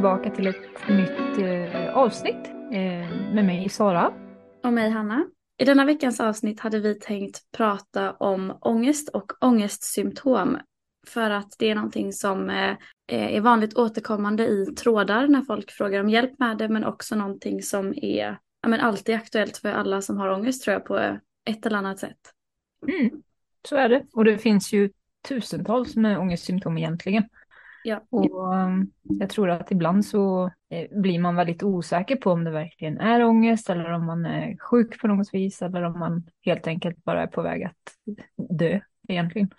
tillbaka till ett nytt eh, avsnitt eh, med mig Sara. Och mig Hanna. I denna veckans avsnitt hade vi tänkt prata om ångest och ångestsymptom. För att det är någonting som eh, är vanligt återkommande i trådar när folk frågar om hjälp med det men också någonting som är ja, men alltid aktuellt för alla som har ångest tror jag på ett eller annat sätt. Mm, så är det. Och det finns ju tusentals med ångestsymptom egentligen. Ja. Och um, jag tror att ibland så eh, blir man väldigt osäker på om det verkligen är ångest eller om man är sjuk på något vis eller om man helt enkelt bara är på väg att dö egentligen.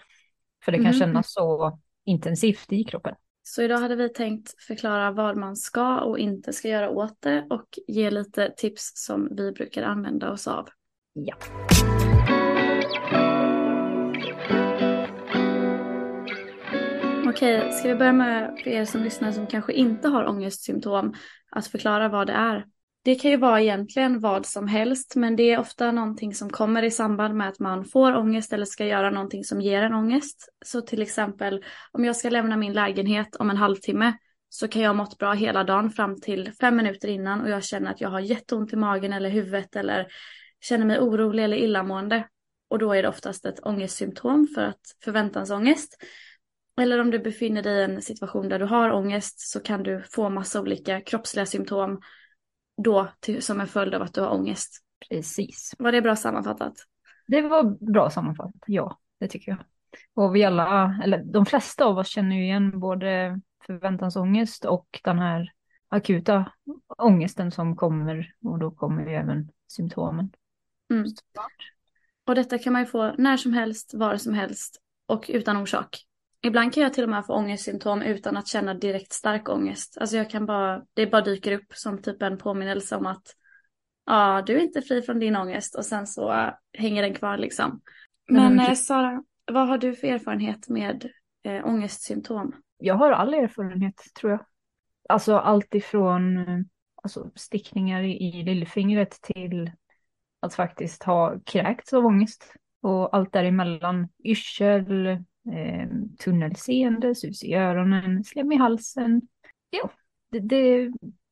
För det kan Mm. kännas så intensivt i kroppen. Så idag hade vi tänkt förklara vad man ska och inte ska göra åt det och ge lite tips som vi brukar använda oss av. Ja. Okej, ska vi börja med för er som lyssnar som kanske inte har ångestsymptom att förklara vad det är. Det kan ju vara egentligen vad som helst men det är ofta någonting som kommer i samband med att man får ångest eller ska göra någonting som ger en ångest. Så till exempel om jag ska lämna min lägenhet om en halvtimme så kan jag ha mått bra hela dagen fram till fem minuter innan och jag känner att jag har jätteont i magen eller huvudet eller känner mig orolig eller illamående. Och då är det oftast ett ångestsymptom för att förväntansångest. Eller om du befinner dig i en situation där du har ångest så kan du få massa olika kroppsliga symptom då till, som en följd av att du har ångest. Precis. Var det bra sammanfattat? Det var bra sammanfattat, ja, det tycker jag. Och vi alla, eller de flesta av oss känner ju igen både förväntansångest och den här akuta ångesten som kommer och då kommer ju även symptomen. Mm. Och detta kan man ju få när som helst, var som helst och utan orsak. Ibland kan jag till och med få ångestsymptom utan att känna direkt stark ångest. Alltså jag kan bara, det bara dyker upp som typ en påminnelse om att ja, du är inte fri från din ångest och sen så hänger den kvar liksom. Men Men- eh, Sara, vad har du för erfarenhet med eh, ångestsymptom? Jag har all erfarenhet tror jag. Alltså allt ifrån eh, alltså, stickningar i, i lillfingret till att faktiskt ha kräkts av ångest. Och allt däremellan, yrsel, eh, tunnelseende, sus i öronen, slem i halsen. Jo, det, det,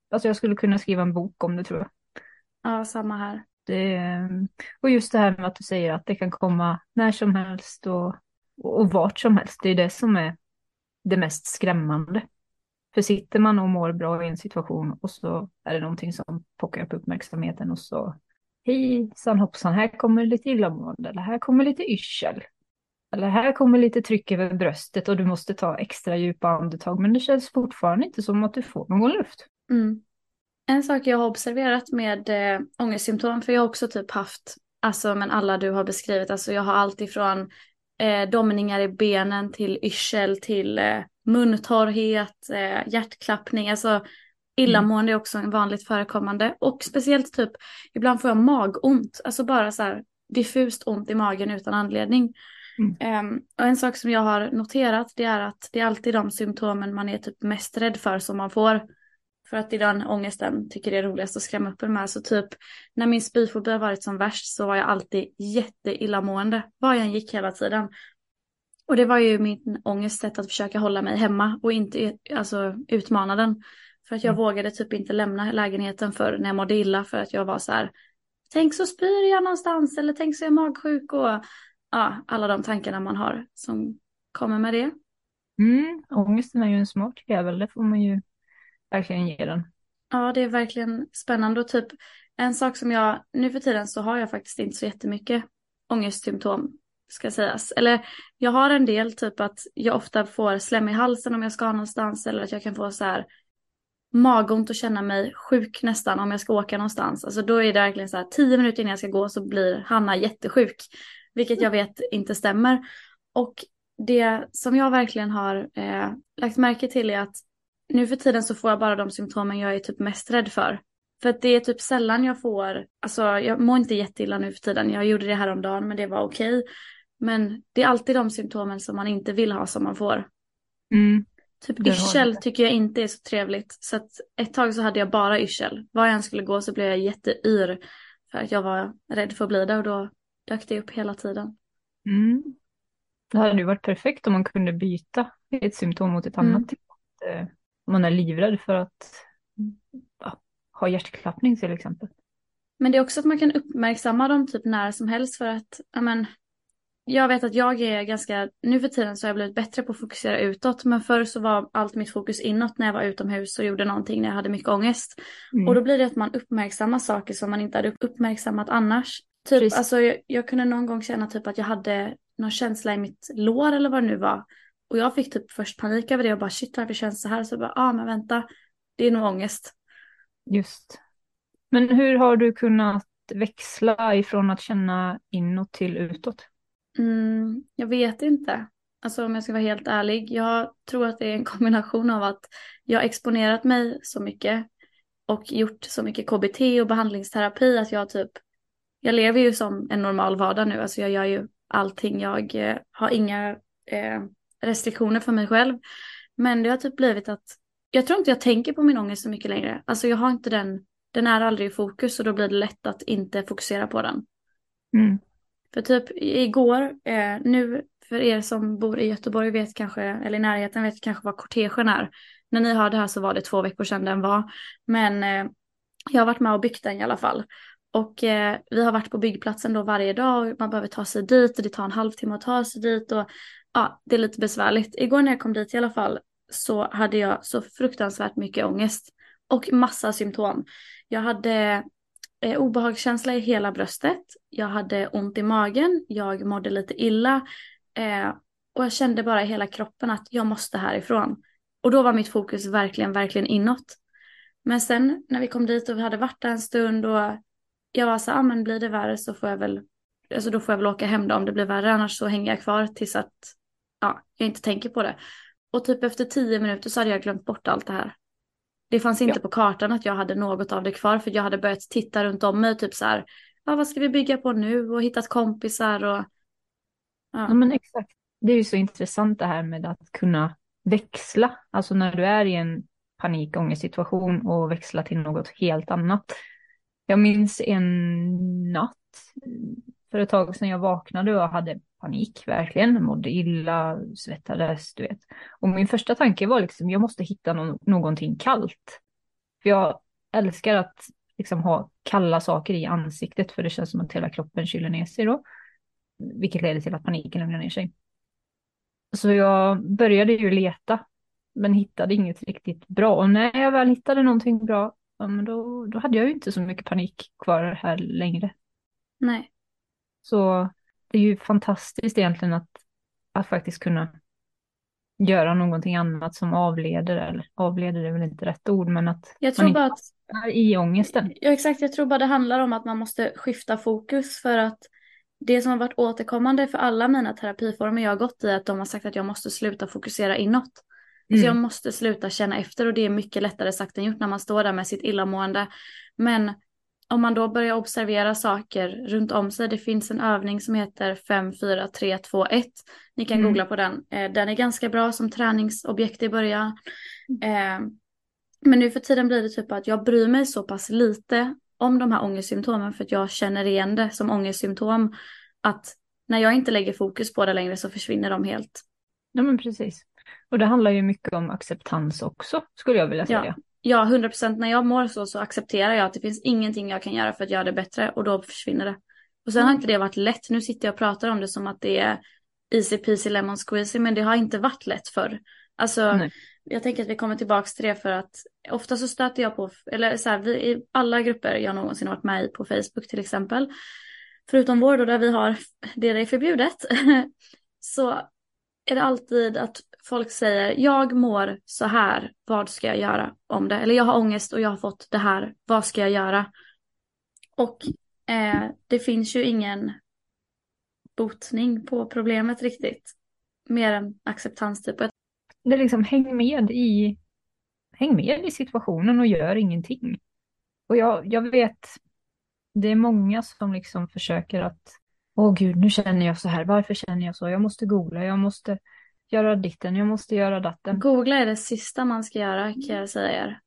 alltså jag skulle kunna skriva en bok om det tror jag. Ja, samma här. Det, och just det här med att du säger att det kan komma när som helst och, och vart som helst. Det är det som är det mest skrämmande. För sitter man och mår bra i en situation och så är det någonting som pockar upp uppmärksamheten och så hejsan hoppsan, här kommer lite illamående eller här kommer lite yrsel. Eller här kommer lite tryck över bröstet och du måste ta extra djupa andetag men det känns fortfarande inte som att du får någon luft. Mm. En sak jag har observerat med eh, ångestsymptom, för jag har också typ haft, alltså men alla du har beskrivit, alltså jag har allt ifrån eh, domningar i benen till yrsel till eh, muntorrhet, eh, hjärtklappning, alltså illamående är också en vanligt förekommande och speciellt typ ibland får jag magont, alltså bara så här diffust ont i magen utan anledning. Mm. Ehm, och en sak som jag har noterat det är att det är alltid de symptomen man är typ mest rädd för som man får. För att det är den ångesten tycker det är roligast att skrämma upp en med. Så typ när min spyfobi har varit som värst så var jag alltid jätteillamående. Var jag än gick hela tiden. Och det var ju min ångest sätt att försöka hålla mig hemma och inte alltså, utmana den. För att jag Mm. vågade typ inte lämna lägenheten för när jag mådde illa för att jag var så här. Tänk så spyr jag någonstans eller tänk så är jag magsjuk och ja, alla de tankarna man har som kommer med det. Mm, ångesten är ju en smart jävel, det får man ju verkligen ge den. Ja, det är verkligen spännande och typ en sak som jag, nu för tiden så har jag faktiskt inte så jättemycket ångestsymptom ska sägas. Eller jag har en del, typ att jag ofta får slem i halsen om jag ska någonstans eller att jag kan få så här magont och känna mig sjuk nästan om jag ska åka någonstans. Alltså då är det verkligen så här tio minuter innan jag ska gå så blir Hanna jättesjuk. Vilket jag vet inte stämmer. Och det som jag verkligen har eh, lagt märke till är att nu för tiden så får jag bara de symptomen jag är typ mest rädd för. För att det är typ sällan jag får, alltså jag mår inte jätteilla nu för tiden. Jag gjorde det här om dagen men det var okej. Men det är alltid de symptomen som man inte vill ha som man får. Mm. Typ yrsel tycker jag inte är så trevligt. Så att ett tag så hade jag bara yrsel. Var jag än skulle gå så blev jag jätteyr. För att jag var rädd för att bli det och då dök det upp hela tiden. Mm. Det hade ju varit perfekt om man kunde byta ett symptom mot ett Mm. annat. Eh, man är livrädd för att ja, ha hjärtklappning till exempel. Men det är också att man kan uppmärksamma dem typ när som helst för att, ja men, jag vet att jag är ganska, nu för tiden så har jag blivit bättre på att fokusera utåt, men förr så var allt mitt fokus inåt när jag var utomhus och gjorde någonting när jag hade mycket ångest. Mm. Och då blir det att man uppmärksammar saker som man inte hade uppmärksammat annars. Typ, Precis. alltså jag, jag, kunde någon gång känna typ att jag hade någon känsla i mitt lår eller vad det nu var. Och jag fick typ först panik över det och bara shit varför känns det här? Så jag bara, ja ah, men vänta, det är nog ångest. Just. Men hur har du kunnat växla ifrån att känna inåt till utåt? Mm, jag vet inte. Alltså om jag ska vara helt ärlig. Jag tror att det är en kombination av att jag har exponerat mig så mycket och gjort så mycket KBT och behandlingsterapi att jag typ, jag lever ju som en normal vardag nu. Alltså jag gör ju allting. Jag eh, har inga eh, restriktioner för mig själv. Men det har typ blivit att jag tror inte jag tänker på min ångest så mycket längre. Alltså jag har inte den, den är aldrig i fokus och då blir det lätt att inte fokusera på den. Mm. För typ igår, eh, nu för er som bor i Göteborg vet kanske, eller i närheten vet kanske vad kortegen är. När ni hörde här så var det två veckor sedan den var. Men eh, jag har varit med och byggt den i alla fall. Och eh, vi har varit på byggplatsen då varje dag och man behöver ta sig dit och det tar en halvtimme att ta sig dit och ja, det är lite besvärligt. Igår när jag kom dit i alla fall så hade jag så fruktansvärt mycket ångest och massa symptom. Jag hade eh, obehagskänsla i hela bröstet, jag hade ont i magen, jag mådde lite illa eh, och jag kände bara i hela kroppen att jag måste härifrån. Och då var mitt fokus verkligen, verkligen inåt. Men sen när vi kom dit och vi hade varit där en stund och jag var så, ja ah, men blir det värre så får jag väl, alltså då får jag väl åka hem då om det blir värre, annars så hänger jag kvar tills att, ja, jag inte tänker på det. Och typ efter tio minuter så hade jag glömt bort allt det här. Det fanns inte ja. på kartan att jag hade något av det kvar för jag hade börjat titta runt om mig typ så här, ja vad ska vi bygga på nu och hittat kompisar och... Ja. ja men exakt. Det är ju så intressant det här med att kunna växla, alltså när du är i en panikångestsituation och växla till något helt annat. Jag minns en natt för ett tag sedan jag vaknade och hade panik, verkligen. Mådde illa, svettades, du vet. Och min första tanke var liksom, jag måste hitta no någonting kallt. För jag älskar att liksom ha kalla saker i ansiktet, för det känns som att hela kroppen kyler ner sig då. Vilket leder till att paniken lugnar ner sig. Så jag började ju leta, men hittade inget riktigt bra. Och när jag väl hittade någonting bra, ja, men då, då hade jag ju inte så mycket panik kvar här längre. Nej. Så det är ju fantastiskt egentligen att, att faktiskt kunna göra någonting annat som avleder, eller avleder är väl inte rätt ord, men att jag tror man bara att, är i ångesten. Ja exakt, jag tror bara det handlar om att man måste skifta fokus för att det som har varit återkommande för alla mina terapiformer jag har gått i är att de har sagt att jag måste sluta fokusera inåt. Alltså, mm. Så jag måste sluta känna efter och det är mycket lättare sagt än gjort när man står där med sitt illamående. Men om man då börjar observera saker runt om sig, det finns en övning som heter 5, 4, 3, 2, 1. Ni kan mm. googla på den. Eh, den är ganska bra som träningsobjekt i början. Eh, men nu för tiden blir det typ att jag bryr mig så pass lite om de här ångestsymptomen för att jag känner igen det som ångestsymptom. Att när jag inte lägger fokus på det längre så försvinner de helt. Ja men precis. Och det handlar ju mycket om acceptans också skulle jag vilja säga. Ja. Ja, 100 procent. När jag mår så så accepterar jag att det finns ingenting jag kan göra för att göra det bättre och då försvinner det. Och sen mm. har inte det varit lätt. Nu sitter jag och pratar om det som att det är easy peasy lemon squeezy men det har inte varit lätt förr. Alltså, Nej. jag tänker att vi kommer tillbaka till det för att ofta så stöter jag på, eller så här, vi, i alla grupper jag någonsin varit med i på Facebook till exempel, förutom vår då där vi har det är förbjudet, så är det alltid att folk säger jag mår så här, vad ska jag göra om det? Eller jag har ångest och jag har fått det här, vad ska jag göra? Och eh, det finns ju ingen botning på problemet riktigt. Mer än acceptans typ. Det är liksom häng med i, häng med i situationen och gör ingenting. Och jag, jag vet, det är många som liksom försöker att, åh gud, nu känner jag så här, varför känner jag så? Jag måste googla, jag måste göra ditten, jag måste göra datten. Googla är det sista man ska göra kan jag säga er.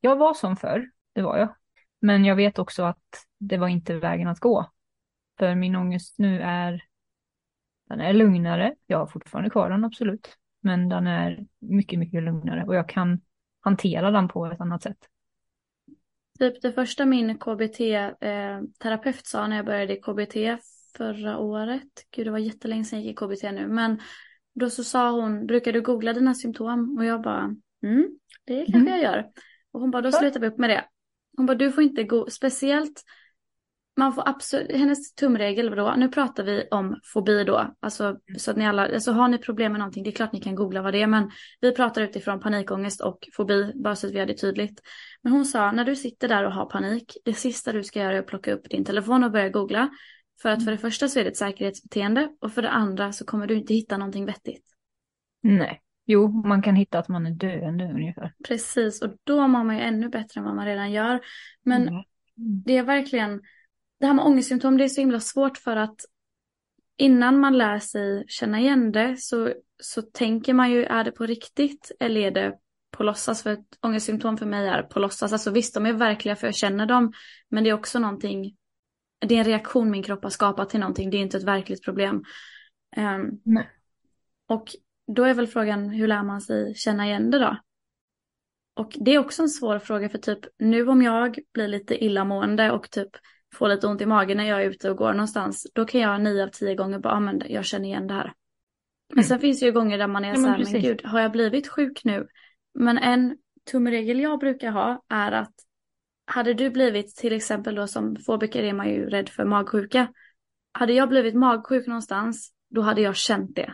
Jag var som förr, det var jag. Men jag vet också att det var inte vägen att gå. För min ångest nu är, den är lugnare. Jag har fortfarande kvar den, absolut. men den är mycket, mycket lugnare och jag kan hantera den på ett annat sätt. Typ det första min KBT-terapeut eh, sa när jag började i KBT förra året, gud det var jättelänge sedan jag gick i KBT nu, men då så sa hon, brukar du googla dina symptom? Och jag bara, mm, det kanske mm. jag gör. Och hon bara, då slutar vi upp med det. Hon bara, du får inte gå, speciellt man får absolut, hennes tumregel då, nu pratar vi om fobi då, alltså så att ni alla, alltså har ni problem med någonting, det är klart ni kan googla vad det är, men vi pratar utifrån panikångest och fobi, bara så att vi har det tydligt. Men hon sa, när du sitter där och har panik, det sista du ska göra är att plocka upp din telefon och börja googla. För att för det första så är det ett säkerhetsbeteende och för det andra så kommer du inte hitta någonting vettigt. Nej, jo, man kan hitta att man är döende ungefär. Precis, och då mår man ju ännu bättre än vad man redan gör. Men mm. det är verkligen, det här med ångestsymptom det är så himla svårt för att innan man lär sig känna igen det så, så tänker man ju, är det på riktigt eller är det på låtsas? För ett ångestsymptom för mig är på låtsas. Alltså visst, de är verkliga för jag känner dem, men det är också någonting, det är en reaktion min kropp har skapat till någonting, det är inte ett verkligt problem. Um, och då är väl frågan, hur lär man sig känna igen det då? Och det är också en svår fråga för typ nu om jag blir lite illamående och typ får lite ont i magen när jag är ute och går någonstans, då kan jag nio av tio gånger bara, men jag känner igen det här. Men mm. sen finns det ju gånger där man är ja, så här, men, men gud, har jag blivit sjuk nu? Men en tumregel jag brukar ha är att hade du blivit till exempel då som fobiker är man ju rädd för magsjuka. Hade jag blivit magsjuk någonstans, då hade jag känt det.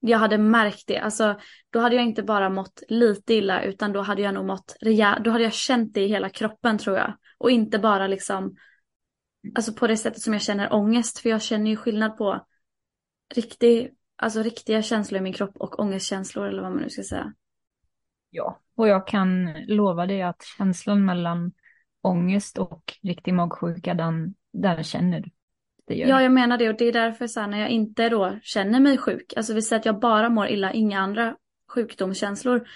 Jag hade märkt det. Alltså, då hade jag inte bara mått lite illa utan då hade jag nog mått rejält. Då hade jag känt det i hela kroppen tror jag. Och inte bara liksom Alltså på det sättet som jag känner ångest. För jag känner ju skillnad på riktig, alltså riktiga känslor i min kropp och ångestkänslor eller vad man nu ska säga. Ja, och jag kan lova dig att känslan mellan ångest och riktig magsjuka, den, den känner du. Ja, jag menar det och det är därför så här, när jag inte då känner mig sjuk, alltså vi säger att jag bara mår illa, inga andra sjukdomskänslor,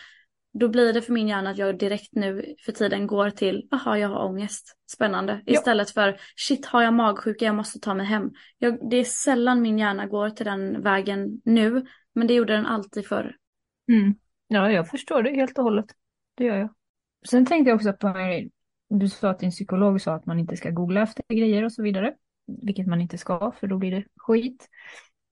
då blir det för min hjärna att jag direkt nu för tiden går till, jaha jag har ångest, spännande. Istället ja. för, shit har jag magsjuka, jag måste ta mig hem. Jag, det är sällan min hjärna går till den vägen nu, men det gjorde den alltid förr. Mm. Ja, jag förstår det helt och hållet. Det gör jag. Sen tänkte jag också på, du sa att din psykolog sa att man inte ska googla efter grejer och så vidare. Vilket man inte ska, för då blir det skit.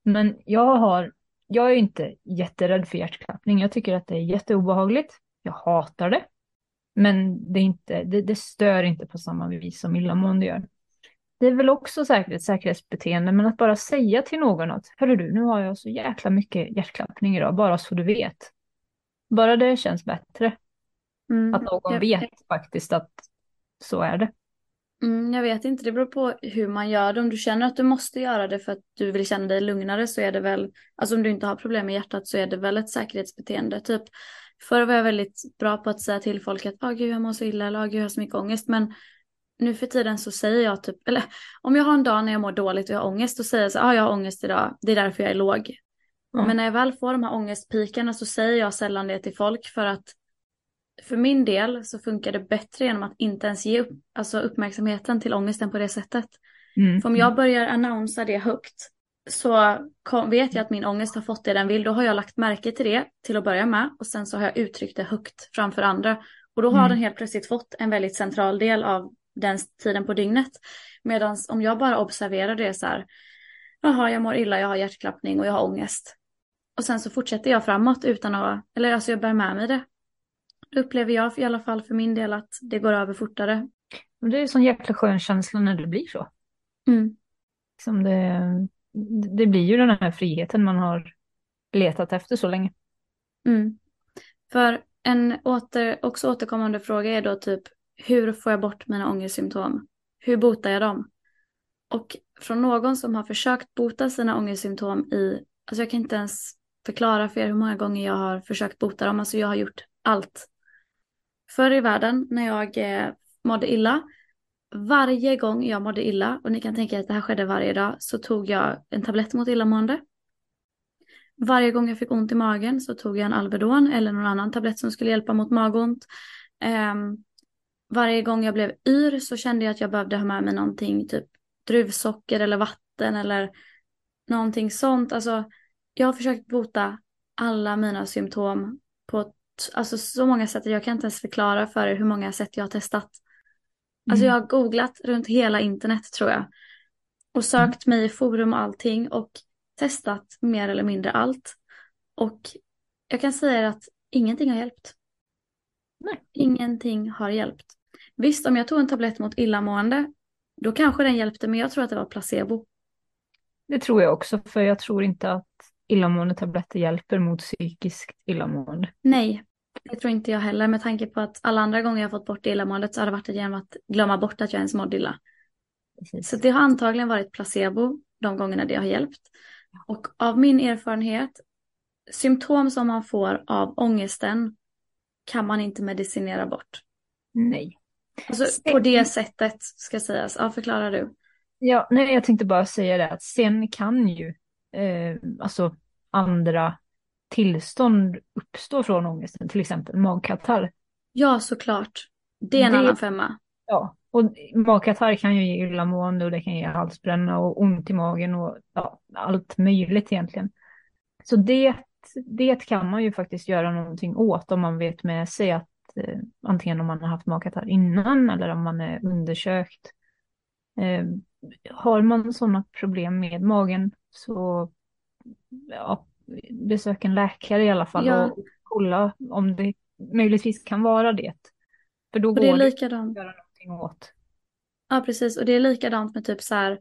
Men jag har jag är inte jätterädd för hjärtklappning. Jag tycker att det är jätteobehagligt. Jag hatar det. Men det, inte, det, det stör inte på samma vis som illamående gör. Det är väl också säkert ett säkerhetsbeteende, men att bara säga till någon att hörru du, nu har jag så jäkla mycket hjärtklappning idag, bara så du vet. Bara det känns bättre. Mm. Att någon vet faktiskt att så är det. Mm, jag vet inte, det beror på hur man gör det. Om du känner att du måste göra det för att du vill känna dig lugnare så är det väl, alltså om du inte har problem med hjärtat så är det väl ett säkerhetsbeteende. Typ förr var jag väldigt bra på att säga till folk att, oh, gud jag mår så illa eller åh gud jag har så mycket ångest. Men nu för tiden så säger jag typ, eller om jag har en dag när jag mår dåligt och jag har ångest då säger jag så ah, jag har ångest idag, det är därför jag är låg. Mm. Men när jag väl får de här ångestpikarna så säger jag sällan det till folk för att för min del så funkar det bättre genom att inte ens ge upp, alltså uppmärksamheten till ångesten på det sättet. Mm. För om jag börjar annonsera det högt så kom, vet jag att min ångest har fått det den vill. Då har jag lagt märke till det till att börja med och sen så har jag uttryckt det högt framför andra. Och då har mm. den helt plötsligt fått en väldigt central del av den tiden på dygnet. Medan om jag bara observerar det så här, jaha jag mår illa, jag har hjärtklappning och jag har ångest. Och sen så fortsätter jag framåt utan att, eller alltså jag bär med mig det upplever jag i alla fall för min del att det går över fortare. Det är en sån jäkla skön känsla när det blir så. Mm. Som det, det blir ju den här friheten man har letat efter så länge. Mm. För en åter, också återkommande fråga är då typ hur får jag bort mina ångestsymptom? Hur botar jag dem? Och från någon som har försökt bota sina ångestsymptom i, alltså jag kan inte ens förklara för er hur många gånger jag har försökt bota dem, alltså jag har gjort allt. Förr i världen när jag eh, mådde illa, varje gång jag mådde illa, och ni kan tänka er att det här skedde varje dag, så tog jag en tablett mot illamående. Varje gång jag fick ont i magen så tog jag en Alvedon eller någon annan tablett som skulle hjälpa mot magont. Eh, varje gång jag blev yr så kände jag att jag behövde ha med mig någonting, typ druvsocker eller vatten eller någonting sånt. Alltså, jag har försökt bota alla mina symptom på alltså, så många sätt jag kan inte ens förklara för er hur många sätt jag har testat. Alltså Mm. jag har googlat runt hela internet tror jag. Och sökt mig i forum och allting och testat mer eller mindre allt. Och jag kan säga er att ingenting har hjälpt. Nej. Ingenting har hjälpt. Visst, om jag tog en tablett mot illamående, då kanske den hjälpte, men jag tror att det var placebo. Det tror jag också, för jag tror inte att illamående tabletter hjälper mot psykiskt illamående. Nej, det tror inte jag heller med tanke på att alla andra gånger jag fått bort illamåendet så har det varit genom att glömma bort att jag ens mådde illa. Precis. Så det har antagligen varit placebo de gångerna det har hjälpt. Och av min erfarenhet, symptom som man får av ångesten kan man inte medicinera bort. Nej. Alltså på det sättet ska sägas. Ja, förklarar du. Ja, nej, jag tänkte bara säga det att sen kan ju eh, alltså andra tillstånd uppstå från ångesten, till exempel magkatarr. Ja, såklart. Det är en Det- annan femma. Ja, och magkatarr kan ju ge illamående och det kan ge halsbränna och ont i magen och ja, allt möjligt egentligen. Så det, det kan man ju faktiskt göra någonting åt om man vet med sig att eh, antingen om man har haft magkatarr innan eller om man är undersökt. Eh, har man sådana problem med magen så ja, besök en läkare i alla fall Ja. och kolla om det möjligtvis kan vara det. För då Och det går det likadant. att göra någonting åt. Ja, precis. Och det är likadant med typ så här.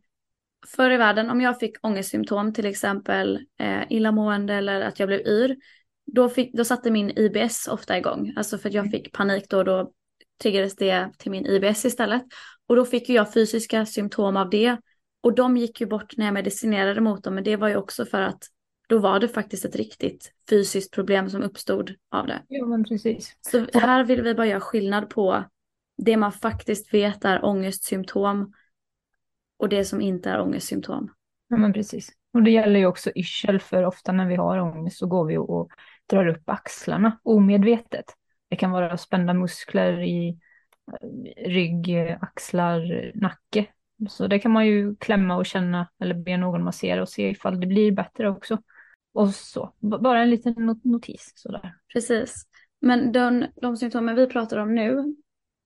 Förr i världen, om jag fick ångestsymptom, till exempel eh, illamående eller att jag blev yr, då, fick, då satte min IBS ofta igång. Alltså för att jag fick panik då, då triggades det till min IBS istället. Och då fick jag fysiska symptom av det. Och de gick ju bort när jag medicinerade mot dem, men det var ju också för att då var det faktiskt ett riktigt fysiskt problem som uppstod av det. Ja, men precis. Så här vill vi bara göra skillnad på det man faktiskt vet är ångestsymptom och det som inte är ångestsymptom. Ja, men precis. Och det gäller ju också yrsel, för ofta när vi har ångest så går vi och drar upp axlarna omedvetet. Det kan vara spända muskler i eh, rygg, axlar, nacke. Så det kan man ju klämma och känna eller be någon massera och se ifall det blir bättre också. Och så, B- bara en liten not- notis sådär. Precis. Men de, de symptomen vi pratar om nu,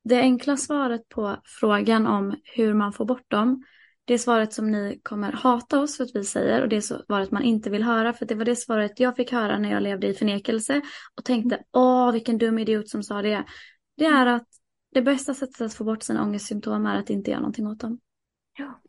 det enkla svaret på frågan om hur man får bort dem, det svaret som ni kommer hata oss för att vi säger och det svaret man inte vill höra för det var det svaret jag fick höra när jag levde i förnekelse och tänkte åh vilken dum idiot som sa det. Det är att det bästa sättet att få bort sina ångestsymptom är att inte göra någonting åt dem. Ja.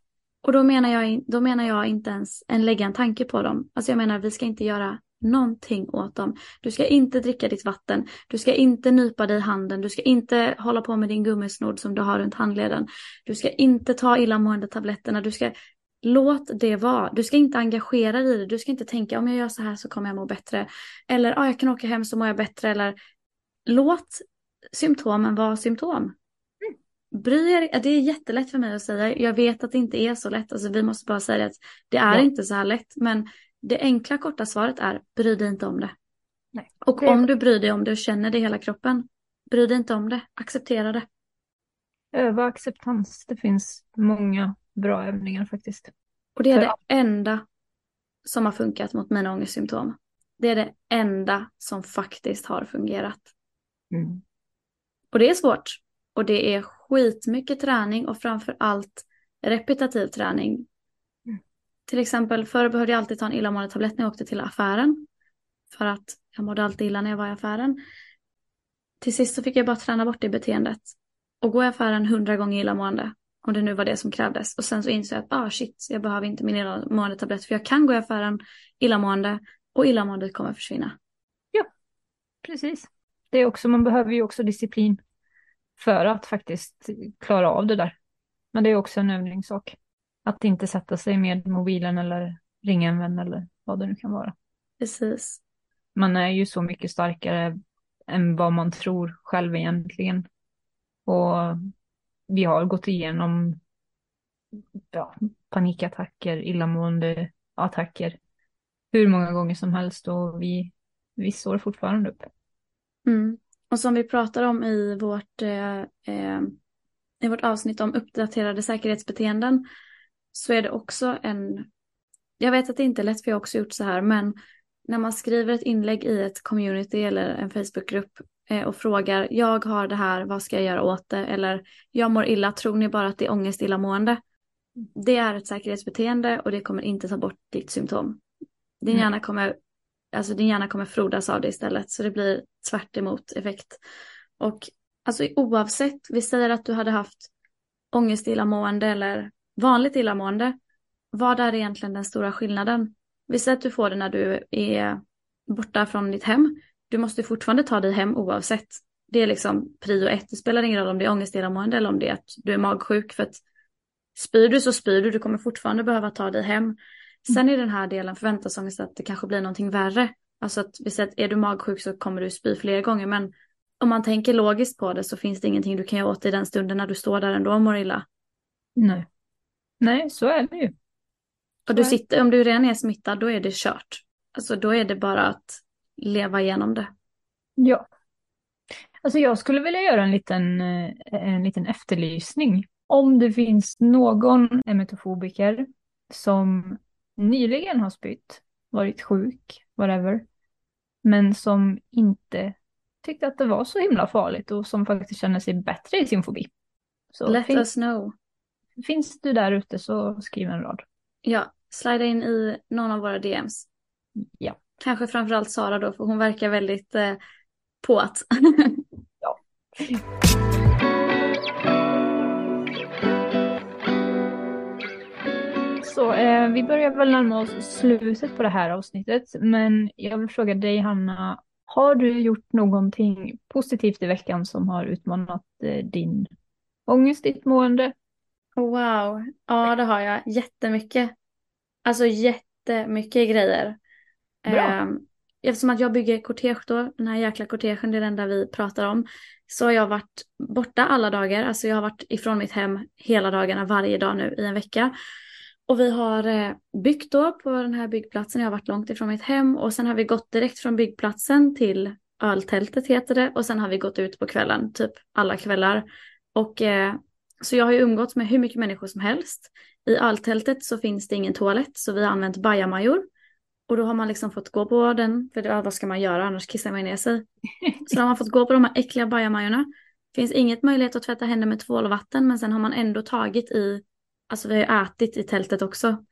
Och då menar, jag, då menar jag inte ens en lägga en tanke på dem. Alltså jag menar vi ska inte göra någonting åt dem. Du ska inte dricka ditt vatten. Du ska inte nypa dig i handen. Du ska inte hålla på med din gummisnodd som du har runt handleden. Du ska inte ta illamående tabletterna. Du ska låt det vara. Du ska inte engagera dig i det. Du ska inte tänka om jag gör så här så kommer jag må bättre. Eller ah, jag kan åka hem så mår jag bättre. Eller låt symptomen vara symptom. Bry er, det är jättelätt för mig att säga. Jag vet att det inte är så lätt. Alltså, vi måste bara säga att det är Ja. inte så här lätt. Men det enkla korta svaret är bry dig inte om det. Nej. Och Det- om du bryr dig om det och känner det i hela kroppen, bry dig inte om det. Acceptera det. Öva acceptans. Det finns många bra övningar faktiskt. Och det är För- det enda som har funkat mot mina ångestsymptom. Det är det enda som faktiskt har fungerat. Mm. Och det är svårt. Och det är skitmycket träning och framför allt repetitiv träning. Mm. Till exempel förr behövde jag alltid ta en illamående tablett när jag åkte till affären. För att jag mådde alltid illa när jag var i affären. Till sist så fick jag bara träna bort det beteendet. Och gå i affären hundra gånger illamående. Om det nu var det som krävdes. Och sen så insåg jag att ah shit, jag behöver inte min illamående tablett. För jag kan gå i affären illamående och illamåendet kommer försvinna. Precis. Det är också, man behöver ju också disciplin för att faktiskt klara av det där. Men det är också en övningssak. Att inte sätta sig med mobilen eller ringa en vän eller vad det nu kan vara. Precis. Man är ju så mycket starkare än vad man tror själv egentligen. Och vi har gått igenom ja, panikattacker, illamående attacker hur många gånger som helst och vi, vi står fortfarande upp. Mm. Och som vi pratar om i vårt, eh, eh, i vårt avsnitt om uppdaterade säkerhetsbeteenden så är det också en, jag vet att det inte är lätt för jag har också gjort så här, men när man skriver ett inlägg i ett community eller en Facebookgrupp eh, och frågar jag har det här, vad ska jag göra åt det? Eller jag mår illa, tror ni bara att det är ångest illamående? Det är ett säkerhetsbeteende och det kommer inte ta bort ditt symptom. Din Mm. hjärna kommer, alltså din hjärna kommer frodas av det istället så det blir tvärt emot effekt. Och alltså oavsett, vi säger att du hade haft ångest illamående eller vanligt illamående. Vad är egentligen den stora skillnaden? Vi säger att du får det när du är borta från ditt hem. Du måste fortfarande ta dig hem oavsett. Det är liksom prio ett. Det spelar ingen roll om det är ångest illamående eller om det är att du är magsjuk. För att spyr du så spyr du. Du kommer fortfarande behöva ta dig hem. Sen i den här delen förväntansångest att det kanske blir någonting värre. Alltså att vi säger att är du magsjuk så kommer du spy fler gånger. Men om man tänker logiskt på det så finns det ingenting du kan göra åt i den stunden när du står där ändå och mår illa. Nej. Nej, så är det ju. Och du sitter, om du redan är smittad då är det kört. Alltså då är det bara att leva igenom det. Ja. Alltså jag skulle vilja göra en liten, eh, en liten efterlysning. Om det finns någon emetofobiker som nyligen har spytt, varit sjuk, whatever, men som inte tyckte att det var så himla farligt och som faktiskt känner sig bättre i sin fobi. Så Let finns, us know. finns du där ute så skriv en rad. Ja, slida in i någon av våra DMs. Ja. Kanske framförallt Sara då, för hon verkar väldigt eh, på att. Så eh, vi börjar väl närma oss slutet på det här avsnittet, men jag vill fråga dig Hanna, har du gjort någonting positivt i veckan som har utmanat eh, din ångest, ditt mående? Wow, ja det har jag jättemycket. Alltså jättemycket grejer. Bra. Ehm, eftersom att jag bygger kortege då, den här jäkla kortegen, det är det enda vi pratar om. Så har jag varit borta alla dagar, alltså jag har varit ifrån mitt hem hela dagarna varje dag nu i en vecka. Och vi har eh, byggt då på den här byggplatsen, jag har varit långt ifrån mitt hem och sen har vi gått direkt från byggplatsen till öltältet heter det och sen har vi gått ut på kvällen, typ alla kvällar. Och eh, så jag har ju umgåtts med hur mycket människor som helst. I öltältet så finns det ingen toalett så vi har använt bajamajor. Och då har man liksom fått gå på den, för det, vad ska man göra annars kissar man ner sig. Så då har man fått gå på de här äckliga bajamajorna. Finns inget möjlighet att tvätta händer med tvål och vatten men sen har man ändå tagit i, alltså vi har ju ätit i tältet också.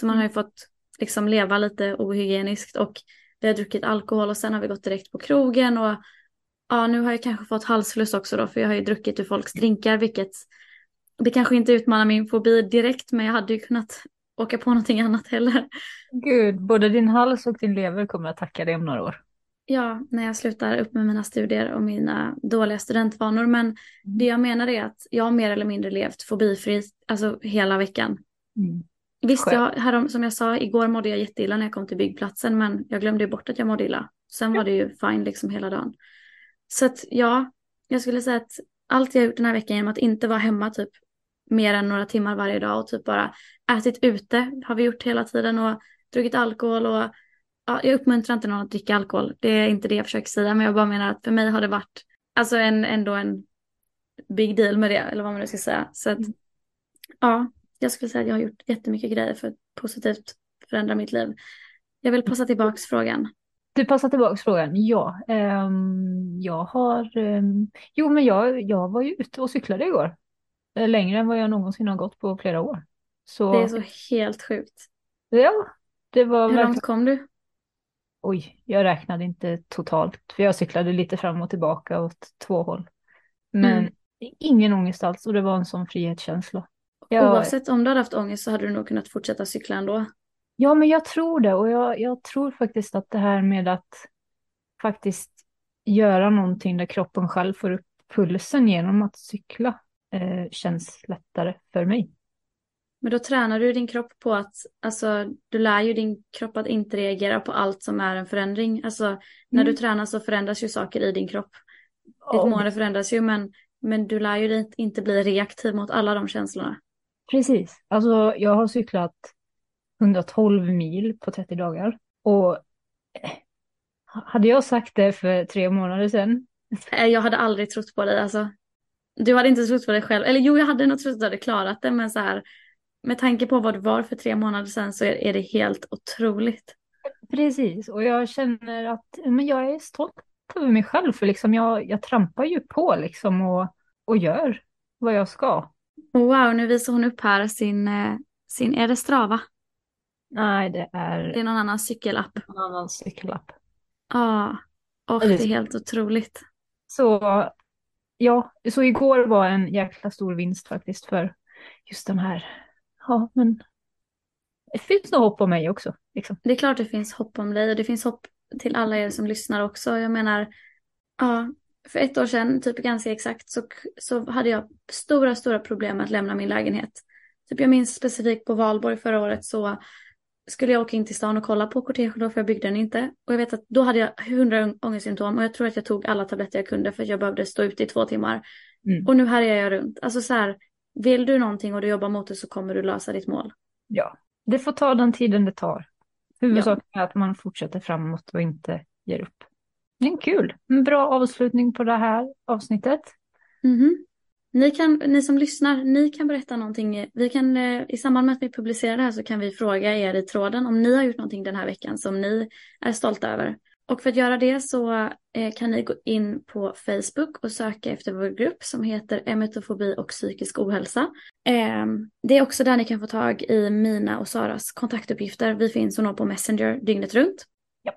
Så man har ju fått liksom leva lite ohygieniskt och vi har druckit alkohol och sen har vi gått direkt på krogen och ja nu har jag kanske fått halsfluss också då för jag har ju druckit ur folks drinkar vilket det kanske inte utmanar min fobi direkt men jag hade ju kunnat åka på någonting annat heller. Gud, både din hals och din lever kommer att tacka dig om några år. Ja, när jag slutar upp med mina studier och mina dåliga studentvanor. Men det jag menar är att jag har mer eller mindre levt fobifri, alltså hela veckan. Mm. Visst, jag, härom, som jag sa, igår mådde jag jätteilla när jag kom till byggplatsen, men jag glömde bort att jag mådde illa. Sen var det ju fine liksom hela dagen. Så att ja, jag skulle säga att allt jag gjort den här veckan genom att inte vara hemma typ mer än några timmar varje dag och typ bara ätit ute har vi gjort hela tiden och druckit alkohol och ja, jag uppmuntrar inte någon att dricka alkohol. Det är inte det jag försöker säga, men jag bara menar att för mig har det varit alltså en, ändå en big deal med det, eller vad man nu ska säga. Så att Mm. ja, jag skulle säga att jag har gjort jättemycket grejer för att positivt förändra mitt liv. Jag vill passa tillbaks frågan. Du passar tillbaka frågan. Ja, ehm, jag har... ehm, jo, men jag, jag var ju ute och cyklade igår. Eh, Längre än vad jag någonsin har gått på flera år. Så, Det är så helt sjukt. ja, det var Hur verkligen... långt kom du? Oj, jag räknade inte totalt. För jag cyklade lite fram och tillbaka åt två håll. Men Mm. ingen ångest alls och det var en sån frihetskänsla. Jag, Oavsett om du hade haft ångest så hade du nog kunnat fortsätta cykla ändå. Ja, men jag tror det och jag, jag tror faktiskt att det här med att faktiskt göra någonting där kroppen själv får upp pulsen genom att cykla eh, känns lättare för mig. Men då tränar du din kropp på att, alltså du lär ju din kropp att inte reagera på allt som är en förändring. Alltså när du Mm. tränar så förändras ju saker i din kropp. Ditt Ja, mående förändras ju men, men du lär ju dig inte bli reaktiv mot alla de känslorna. Precis. Alltså, jag har cyklat 112 mil på 30 dagar. Och eh, hade jag sagt det för tre månader sedan? Nej, Jag hade aldrig trott på dig alltså. Du hade inte trott på dig själv. Eller jo, jag hade nog trott att du hade klarat det men så här med tanke på vad du var för tre månader sedan så är, är det helt otroligt. Precis, och jag känner att men jag är stolt över mig själv för liksom jag, jag trampar ju på liksom och, och gör vad jag ska. Wow, nu visar hon upp här sin, eh, sin, är det Strava? Nej, det är... Det är någon annan cykelapp. En annan cykelapp. Ja, och det är helt otroligt. Så ja, så igår var en jäkla stor vinst faktiskt för just den här. Ja, men det finns nog hopp om mig också. Liksom. Det är klart det finns hopp om dig och det finns hopp till alla er som lyssnar också. Jag menar, ja, för ett år sedan, typ ganska exakt, så, så hade jag stora, stora problem med att lämna min lägenhet. Typ jag minns specifikt på valborg förra året så skulle jag åka in till stan och kolla på kortegen då för jag byggde den inte. Och jag vet att då hade jag hundra ångestsymptom och jag tror att jag tog alla tabletter jag kunde för att jag behövde stå ute i två timmar. Mm. Och nu härjar jag runt. Alltså så här, vill du någonting och du jobbar mot det så kommer du lösa ditt mål. Ja, det får ta den tiden det tar. Huvudsaken ja. är att man fortsätter framåt och inte ger upp. Är kul. En bra avslutning på det här avsnittet. Mm -hmm. Ni, kan, ni som lyssnar, ni kan berätta någonting. Vi kan, eh, I samband med att vi publicerar det här så kan vi fråga er i tråden om ni har gjort någonting den här veckan som ni är stolta över. Och för att göra det så eh, kan ni gå in på Facebook och söka efter vår grupp som heter Emetofobi och psykisk ohälsa. Ehm, det är också där ni kan få tag i mina och Saras kontaktuppgifter. Vi finns och når på Messenger dygnet runt. Yep.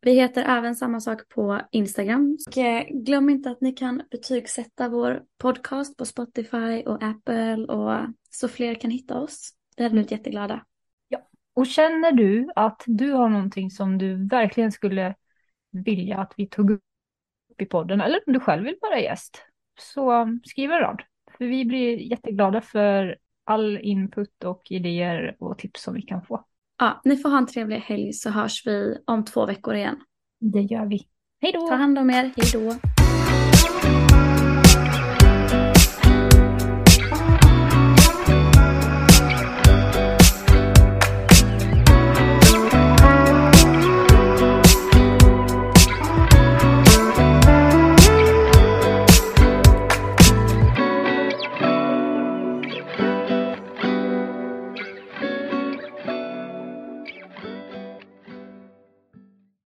Vi heter även samma sak på Instagram. Och eh, glöm inte att ni kan betygsätta vår podcast på Spotify och Apple och så fler kan hitta oss. Vi hade blivit jätteglada. Och känner du att du har någonting som du verkligen skulle vilja att vi tog upp i podden eller om du själv vill vara gäst så skriv en rad. För vi blir jätteglada för all input och idéer och tips som vi kan få. Ja, ni får ha en trevlig helg så hörs vi om två veckor igen. Det gör vi. Hej då! Ta hand om er, hej då!